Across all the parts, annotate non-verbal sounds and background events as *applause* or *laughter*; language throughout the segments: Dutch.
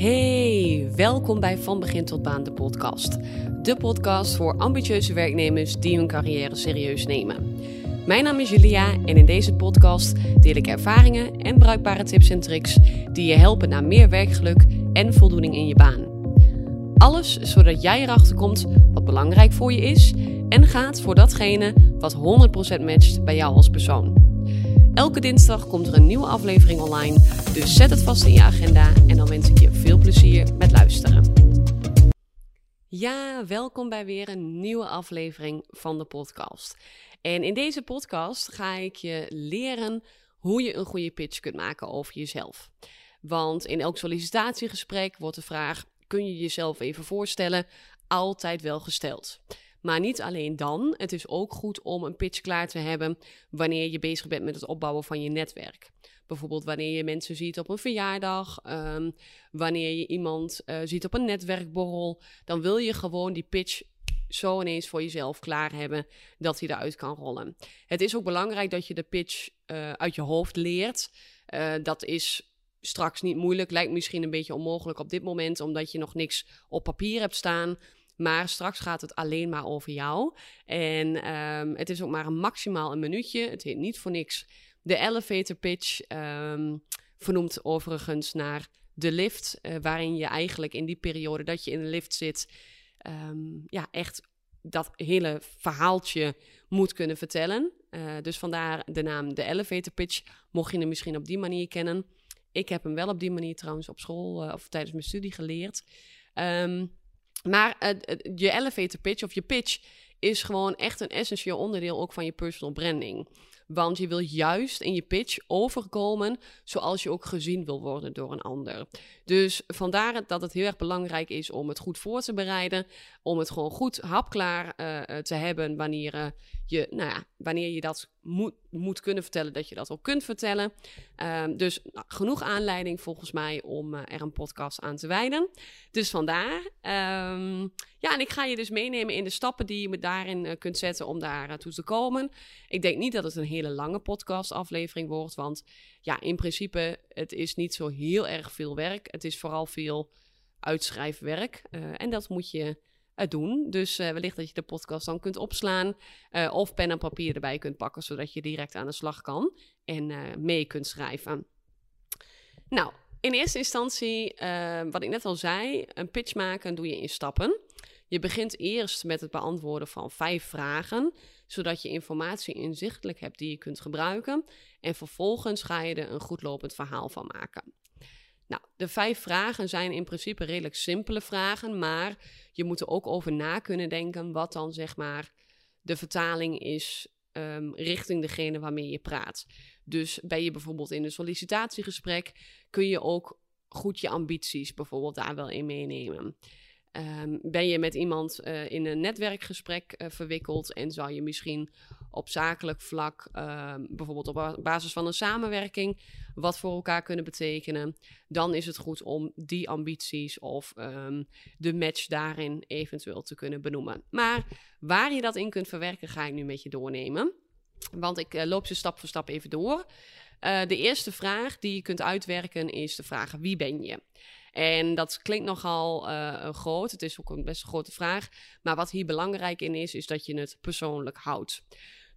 Hey, welkom bij Van Begin tot Baan, de podcast. De podcast voor ambitieuze werknemers die hun carrière serieus nemen. Mijn naam is Julia en in deze podcast deel ik ervaringen en bruikbare tips en tricks die je helpen naar meer werkgeluk en voldoening in je baan. Alles zodat jij erachter komt wat belangrijk voor je is en gaat voor datgene wat 100% matcht bij jou als persoon. Elke dinsdag komt er een nieuwe aflevering online, dus zet het vast in je agenda en dan wens ik je veel plezier met luisteren. Ja, welkom bij weer een nieuwe aflevering van de podcast. En in deze podcast ga ik je leren hoe je een goede pitch kunt maken over jezelf. Want in elk sollicitatiegesprek wordt de vraag: kun je jezelf even voorstellen? Altijd wel gesteld. Maar niet alleen dan. Het is ook goed om een pitch klaar te hebben wanneer je bezig bent met het opbouwen van je netwerk. Bijvoorbeeld wanneer je mensen ziet op een verjaardag, um, wanneer je iemand uh, ziet op een netwerkborrel, dan wil je gewoon die pitch zo ineens voor jezelf klaar hebben dat hij eruit kan rollen. Het is ook belangrijk dat je de pitch uh, uit je hoofd leert. Uh, dat is straks niet moeilijk, lijkt misschien een beetje onmogelijk op dit moment, omdat je nog niks op papier hebt staan. Maar straks gaat het alleen maar over jou. En um, het is ook maar een maximaal een minuutje. Het heet niet voor niks de elevator pitch. Um, vernoemd overigens naar de lift. Uh, waarin je eigenlijk in die periode dat je in de lift zit. Um, ja, echt dat hele verhaaltje moet kunnen vertellen. Uh, dus vandaar de naam de elevator pitch. Mocht je hem misschien op die manier kennen. Ik heb hem wel op die manier trouwens op school uh, of tijdens mijn studie geleerd. Um, maar uh, je elevator pitch of je pitch is gewoon echt een essentieel onderdeel ook van je personal branding. Want je wil juist in je pitch overkomen zoals je ook gezien wil worden door een ander. Dus vandaar dat het heel erg belangrijk is om het goed voor te bereiden. Om het gewoon goed hapklaar uh, te hebben wanneer, uh, je, nou ja, wanneer je dat moet, moet kunnen vertellen, dat je dat ook kunt vertellen. Uh, dus nou, genoeg aanleiding volgens mij om uh, er een podcast aan te wijden. Dus vandaar. Um, ja, en ik ga je dus meenemen in de stappen die je daarin uh, kunt zetten om daar toe te komen. Ik denk niet dat het een hele lange podcastaflevering wordt, want ja, in principe, het is niet zo heel erg veel werk. Het is vooral veel uitschrijfwerk. en dat moet je doen. Dus uh, wellicht dat je de podcast dan kunt opslaan uh, of pen en papier erbij kunt pakken, zodat je direct aan de slag kan en mee kunt schrijven. Nou, in eerste instantie, wat ik net al zei, een pitch maken doe je in stappen. Je begint eerst met het beantwoorden van vijf vragen, zodat je informatie inzichtelijk hebt die je kunt gebruiken. En vervolgens ga je er een goed lopend verhaal van maken. Nou, de vijf vragen zijn in principe redelijk simpele vragen, maar je moet er ook over na kunnen denken wat dan zeg maar de vertaling is um, richting degene waarmee je praat. Dus ben je bijvoorbeeld in een sollicitatiegesprek, kun je ook goed je ambities bijvoorbeeld daar wel in meenemen. Um, ben je met iemand uh, in een netwerkgesprek uh, verwikkeld en zou je misschien op zakelijk vlak, uh, bijvoorbeeld op basis van een samenwerking, wat voor elkaar kunnen betekenen, dan is het goed om die ambities of um, de match daarin eventueel te kunnen benoemen. Maar waar je dat in kunt verwerken, ga ik nu met je doornemen. Want ik uh, loop ze stap voor stap even door. De eerste vraag die je kunt uitwerken is de vraag: wie ben je? En dat klinkt nogal uh, groot. Het is ook een best grote vraag. Maar wat hier belangrijk in is, is dat je het persoonlijk houdt.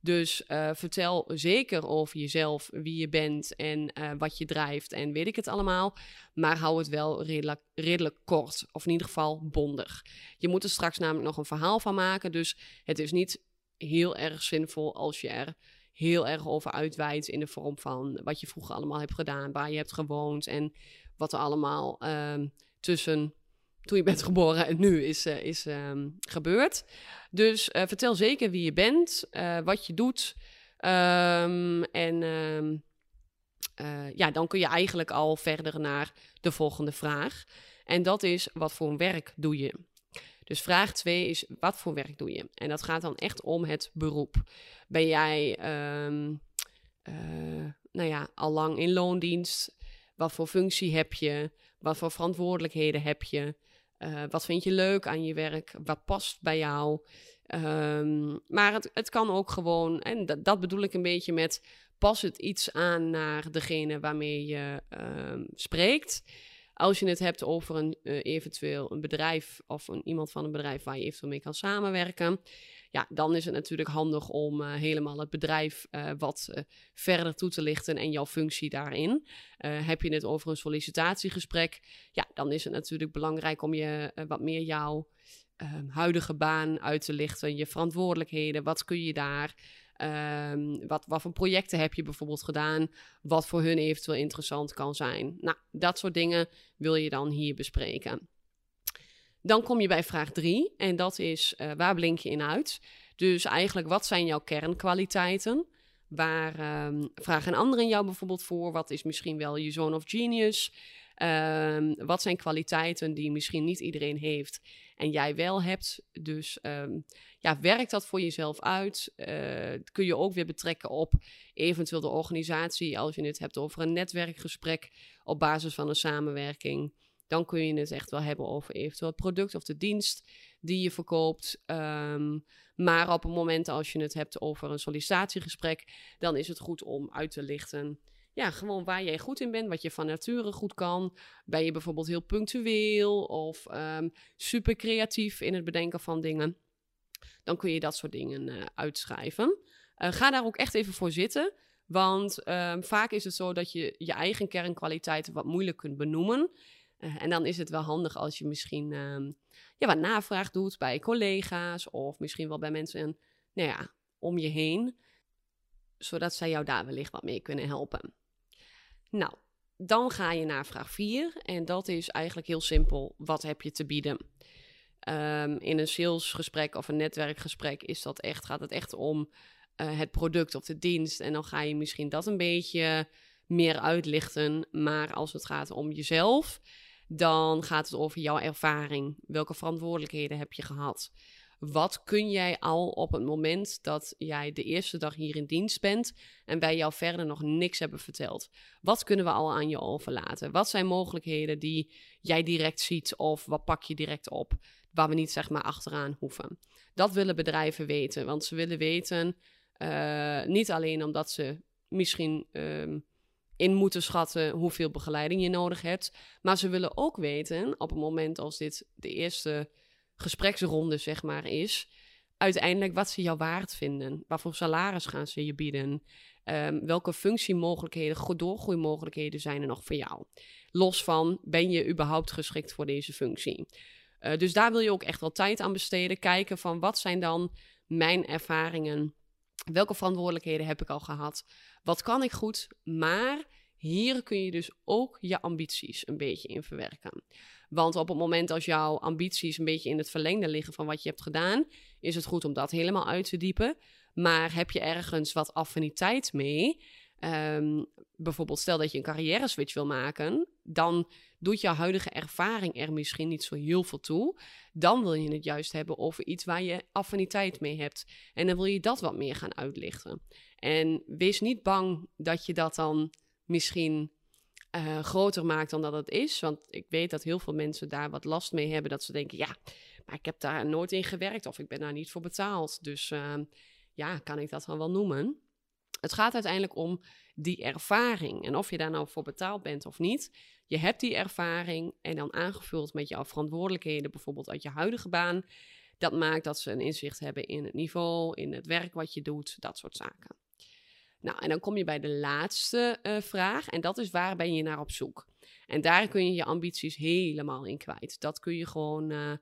Dus uh, vertel zeker over jezelf, wie je bent en uh, wat je drijft en weet ik het allemaal. Maar hou het wel redelijk, redelijk kort, of in ieder geval bondig. Je moet er straks namelijk nog een verhaal van maken. Dus het is niet heel erg zinvol als je er heel erg over uitwijdt in de vorm van wat je vroeger allemaal hebt gedaan, waar je hebt gewoond en wat er allemaal uh, tussen toen je bent *laughs* geboren en nu is, uh, is um, gebeurd. Dus uh, vertel zeker wie je bent, uh, wat je doet. Um, en um, ja, dan kun je eigenlijk al verder naar de volgende vraag. En dat is, wat voor werk doe je? Dus vraag 2 is, wat voor werk doe je? En dat gaat dan echt om het beroep. Ben jij, nou ja, al lang in loondienst? Wat voor functie heb je? Wat voor verantwoordelijkheden heb je? Uh, wat vind je leuk aan je werk? Wat past bij jou? Um, maar het, het kan ook gewoon, en dat, dat bedoel ik een beetje met, pas het iets aan naar degene waarmee je um, spreekt. Als je het hebt over een uh, eventueel een bedrijf of een, iemand van een bedrijf waar je eventueel mee kan samenwerken, ja, dan is het natuurlijk handig om uh, helemaal het bedrijf uh, wat verder toe te lichten en jouw functie daarin. heb je het over een sollicitatiegesprek, ja, dan is het natuurlijk belangrijk om je wat meer jouw ehm, huidige baan uit te lichten, je verantwoordelijkheden, wat kun je daar. Um, wat, wat voor projecten heb je bijvoorbeeld gedaan? Wat voor hun eventueel interessant kan zijn? Nou, dat soort dingen wil je dan hier bespreken. Dan kom je bij vraag 3 en dat is uh, waar blink je in uit? Dus eigenlijk, wat zijn jouw kernkwaliteiten? Waar um, vragen anderen jou bijvoorbeeld voor? Wat is misschien wel je zone of genius? Um, wat zijn kwaliteiten die misschien niet iedereen heeft en jij wel hebt? Dus um, ja, werkt dat voor jezelf uit? Uh, kun je ook weer betrekken op eventueel de organisatie als je het hebt over een netwerkgesprek op basis van een samenwerking. Dan kun je het echt wel hebben over eventueel het product of de dienst die je verkoopt. Um, maar op het moment als je het hebt over een sollicitatiegesprek, dan is het goed om uit te lichten ja, gewoon waar jij goed in bent, wat je van nature goed kan. Ben je bijvoorbeeld heel punctueel of um, super creatief in het bedenken van dingen? Dan kun je dat soort dingen uh, uitschrijven. Uh, ga daar ook echt even voor zitten. Want um, vaak is het zo dat je je eigen kernkwaliteiten wat moeilijk kunt benoemen. Uh, en dan is het wel handig als je misschien um, ja, wat navraag doet bij collega's of misschien wel bij mensen nou ja, om je heen. Zodat zij jou daar wellicht wat mee kunnen helpen. Nou, dan ga je naar vraag 4 en dat is eigenlijk heel simpel. Wat heb je te bieden? Um, in een salesgesprek of een netwerkgesprek is dat echt, gaat het echt om uh, het product of de dienst. En dan ga je misschien dat een beetje meer uitlichten. Maar als het gaat om jezelf, dan gaat het over jouw ervaring. Welke verantwoordelijkheden heb je gehad? Wat kun jij al op het moment dat jij de eerste dag hier in dienst bent en wij jou verder nog niks hebben verteld? Wat kunnen we al aan je overlaten? Wat zijn mogelijkheden die jij direct ziet of wat pak je direct op waar we niet zeg maar achteraan hoeven? Dat willen bedrijven weten, want ze willen weten uh, niet alleen omdat ze misschien um, in moeten schatten hoeveel begeleiding je nodig hebt, maar ze willen ook weten op het moment als dit de eerste gespreksronde, zeg maar, is. Uiteindelijk wat ze jou waard vinden. Wat voor salaris gaan ze je bieden? Um, welke functiemogelijkheden, doorgroeimogelijkheden zijn er nog voor jou? Los van, ben je überhaupt geschikt voor deze functie? Uh, dus daar wil je ook echt wel tijd aan besteden. Kijken van, wat zijn dan mijn ervaringen? Welke verantwoordelijkheden heb ik al gehad? Wat kan ik goed? Maar hier kun je dus ook je ambities een beetje in verwerken. Want op het moment als jouw ambities een beetje in het verlengde liggen van wat je hebt gedaan, is het goed om dat helemaal uit te diepen. Maar heb je ergens wat affiniteit mee? Um, bijvoorbeeld, stel dat je een carrière switch wil maken, dan doet jouw huidige ervaring er misschien niet zo heel veel toe. Dan wil je het juist hebben over iets waar je affiniteit mee hebt. En dan wil je dat wat meer gaan uitlichten. En wees niet bang dat je dat dan misschien uh, groter maakt dan dat het is. Want ik weet dat heel veel mensen daar wat last mee hebben. Dat ze denken, ja, maar ik heb daar nooit in gewerkt of ik ben daar niet voor betaald. Dus uh, ja, kan ik dat dan wel noemen? Het gaat uiteindelijk om die ervaring. En of je daar nou voor betaald bent of niet. Je hebt die ervaring en dan aangevuld met jouw verantwoordelijkheden, bijvoorbeeld uit je huidige baan. Dat maakt dat ze een inzicht hebben in het niveau, in het werk wat je doet, dat soort zaken. Nou, en dan kom je bij de laatste uh, vraag en dat is waar ben je naar op zoek? En daar kun je je ambities helemaal in kwijt. Dat kun je gewoon, uh,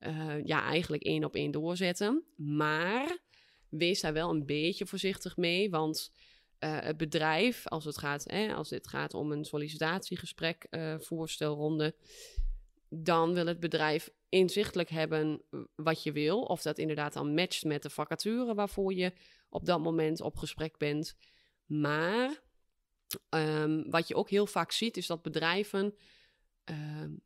uh, ja, eigenlijk één op één doorzetten. Maar wees daar wel een beetje voorzichtig mee, want het bedrijf, als het gaat, als het gaat om een sollicitatiegesprek, voorstelronde, dan wil het bedrijf inzichtelijk hebben wat je wil. Of dat inderdaad dan matcht met de vacature waarvoor je op dat moment op gesprek bent. Maar um, wat je ook heel vaak ziet, is dat bedrijven. Um,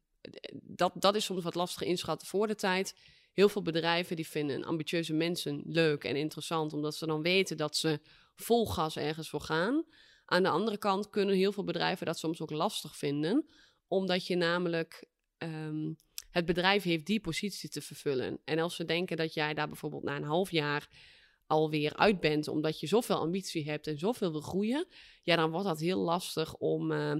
dat, dat is soms wat lastig inschatten voor de tijd. Heel veel bedrijven die vinden ambitieuze mensen leuk en interessant, omdat ze dan weten dat ze vol gas ergens voor gaan. Aan de andere kant kunnen heel veel bedrijven dat soms ook lastig vinden, omdat je namelijk um, het bedrijf heeft die positie te vervullen. En als ze denken dat jij daar bijvoorbeeld na een half jaar alweer uit bent, omdat je zoveel ambitie hebt en zoveel wil groeien, ja, dan wordt dat heel lastig om uh,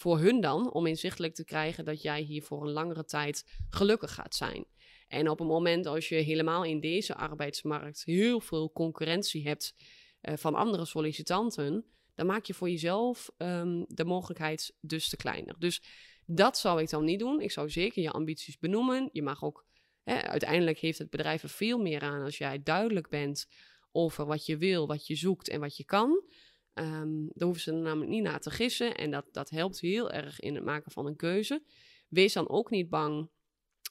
voor hun dan om inzichtelijk te krijgen dat jij hier voor een langere tijd gelukkig gaat zijn. En op een moment als je helemaal in deze arbeidsmarkt heel veel concurrentie hebt uh, van andere sollicitanten, dan maak je voor jezelf um, de mogelijkheid dus te kleiner. Dus dat zou ik dan niet doen. Ik zou zeker je ambities benoemen. Je mag ook, hè, uiteindelijk heeft het bedrijf er veel meer aan als jij duidelijk bent over wat je wil, wat je zoekt en wat je kan. Um, daar hoeven ze er namelijk niet naar te gissen. En dat, dat helpt heel erg in het maken van een keuze. Wees dan ook niet bang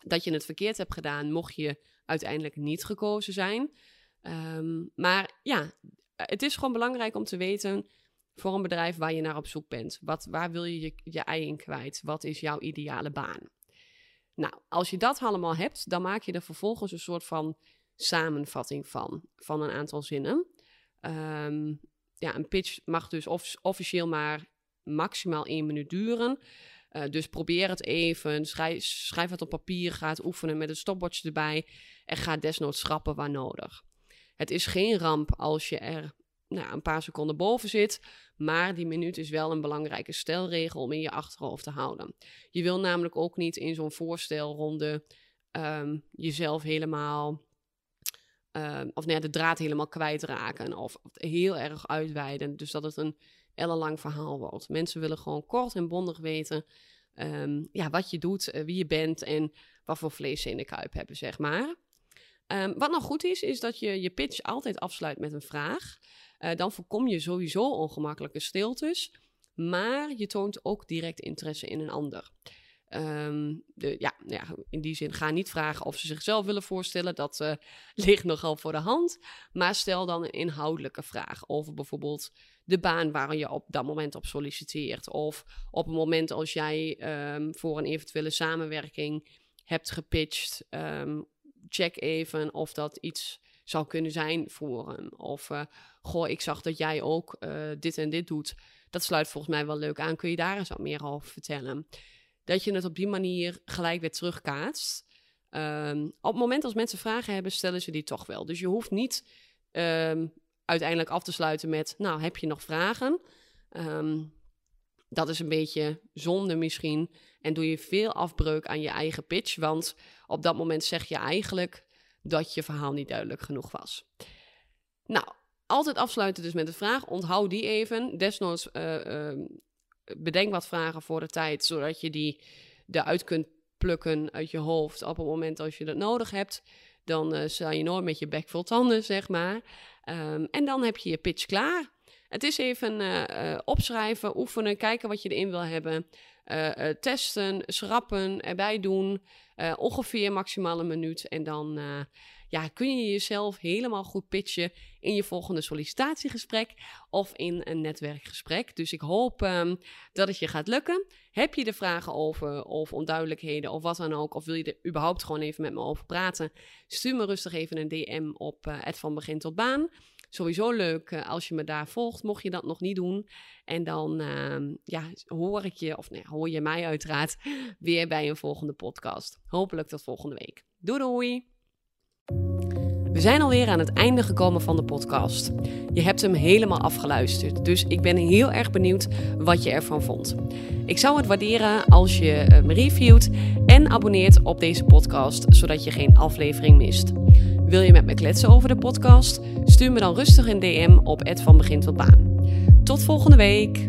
dat je het verkeerd hebt gedaan, mocht je uiteindelijk niet gekozen zijn. Um, maar ja, het is gewoon belangrijk om te weten voor een bedrijf waar je naar op zoek bent. Wat, waar wil je, je je ei in kwijt? Wat is jouw ideale baan? Nou, als je dat allemaal hebt, dan maak je er vervolgens een soort van samenvatting van, van een aantal zinnen. Um, ja, een pitch mag dus officieel maar maximaal één minuut duren. Uh, dus probeer het even, schrijf, schrijf het op papier, ga het oefenen met een stopwatch erbij en ga desnoods schrappen waar nodig. Het is geen ramp als je er nou, een paar seconden boven zit, maar die minuut is wel een belangrijke stelregel om in je achterhoofd te houden. Je wil namelijk ook niet in zo'n voorstelronde um, jezelf helemaal Ehm, of nee, de draad helemaal kwijtraken of, of heel erg uitweiden. Dus dat het een ellenlang verhaal wordt. Mensen willen gewoon kort en bondig weten ehm, ja, wat je doet, uh, wie je bent en wat voor vlees ze in de kuip hebben, zeg maar. Um, wat nog goed is, is dat je je pitch altijd afsluit met een vraag. Uh, dan voorkom je sowieso ongemakkelijke stiltes, maar je toont ook direct interesse in een ander. De, ja, ja, in die zin, ga niet vragen of ze zichzelf willen voorstellen. Dat uh, *laughs* ligt nogal voor de hand. Maar stel dan een inhoudelijke vraag over bijvoorbeeld de baan waar je op dat moment op solliciteert. Of op een moment als jij um, voor een eventuele samenwerking hebt gepitcht. Um, check even of dat iets zou kunnen zijn voor hem. Of, uh, goh, ik zag dat jij ook uh, dit en dit doet. Dat sluit volgens mij wel leuk aan. Kun je daar eens wat meer over vertellen? Dat je het op die manier gelijk weer terugkaatst. Um, op het moment als mensen vragen hebben, stellen ze die toch wel. Dus je hoeft niet um, uiteindelijk af te sluiten met, nou, heb je nog vragen? Um, dat is een beetje zonde misschien. En doe je veel afbreuk aan je eigen pitch. Want op dat moment zeg je eigenlijk dat je verhaal niet duidelijk genoeg was. Nou, altijd afsluiten dus met de vraag. Onthoud die even. Desnoods uh, bedenk wat vragen voor de tijd, zodat je die eruit kunt plukken uit je hoofd op het moment als je dat nodig hebt. Dan uh, sta je nooit met je bek vol tanden, zeg maar. Um, en dan heb je je pitch klaar. Het is even uh, uh, opschrijven, oefenen, kijken wat je erin wil hebben. testen, schrappen, erbij doen. ongeveer maximaal een minuut. En dan ja, kun je jezelf helemaal goed pitchen in je volgende sollicitatiegesprek of in een netwerkgesprek. Dus ik hoop um, dat het je gaat lukken. Heb je er vragen over of onduidelijkheden of wat dan ook, of wil je er überhaupt gewoon even met me over praten? Stuur me rustig even een DM op uh, van begin tot baan. Sowieso leuk uh, als je me daar volgt, mocht je dat nog niet doen. En dan uh, ja, hoor ik je, of nee, hoor je mij uiteraard, *laughs* weer bij een volgende podcast. Hopelijk tot volgende week. Doei doei! We zijn alweer aan het einde gekomen van de podcast. Je hebt hem helemaal afgeluisterd, dus ik ben heel erg benieuwd wat je ervan vond. Ik zou het waarderen als je me reviewt en abonneert op deze podcast, zodat je geen aflevering mist. Wil je met me kletsen over de podcast? Stuur me dan rustig een DM op Ed van tot Baan. Tot volgende week!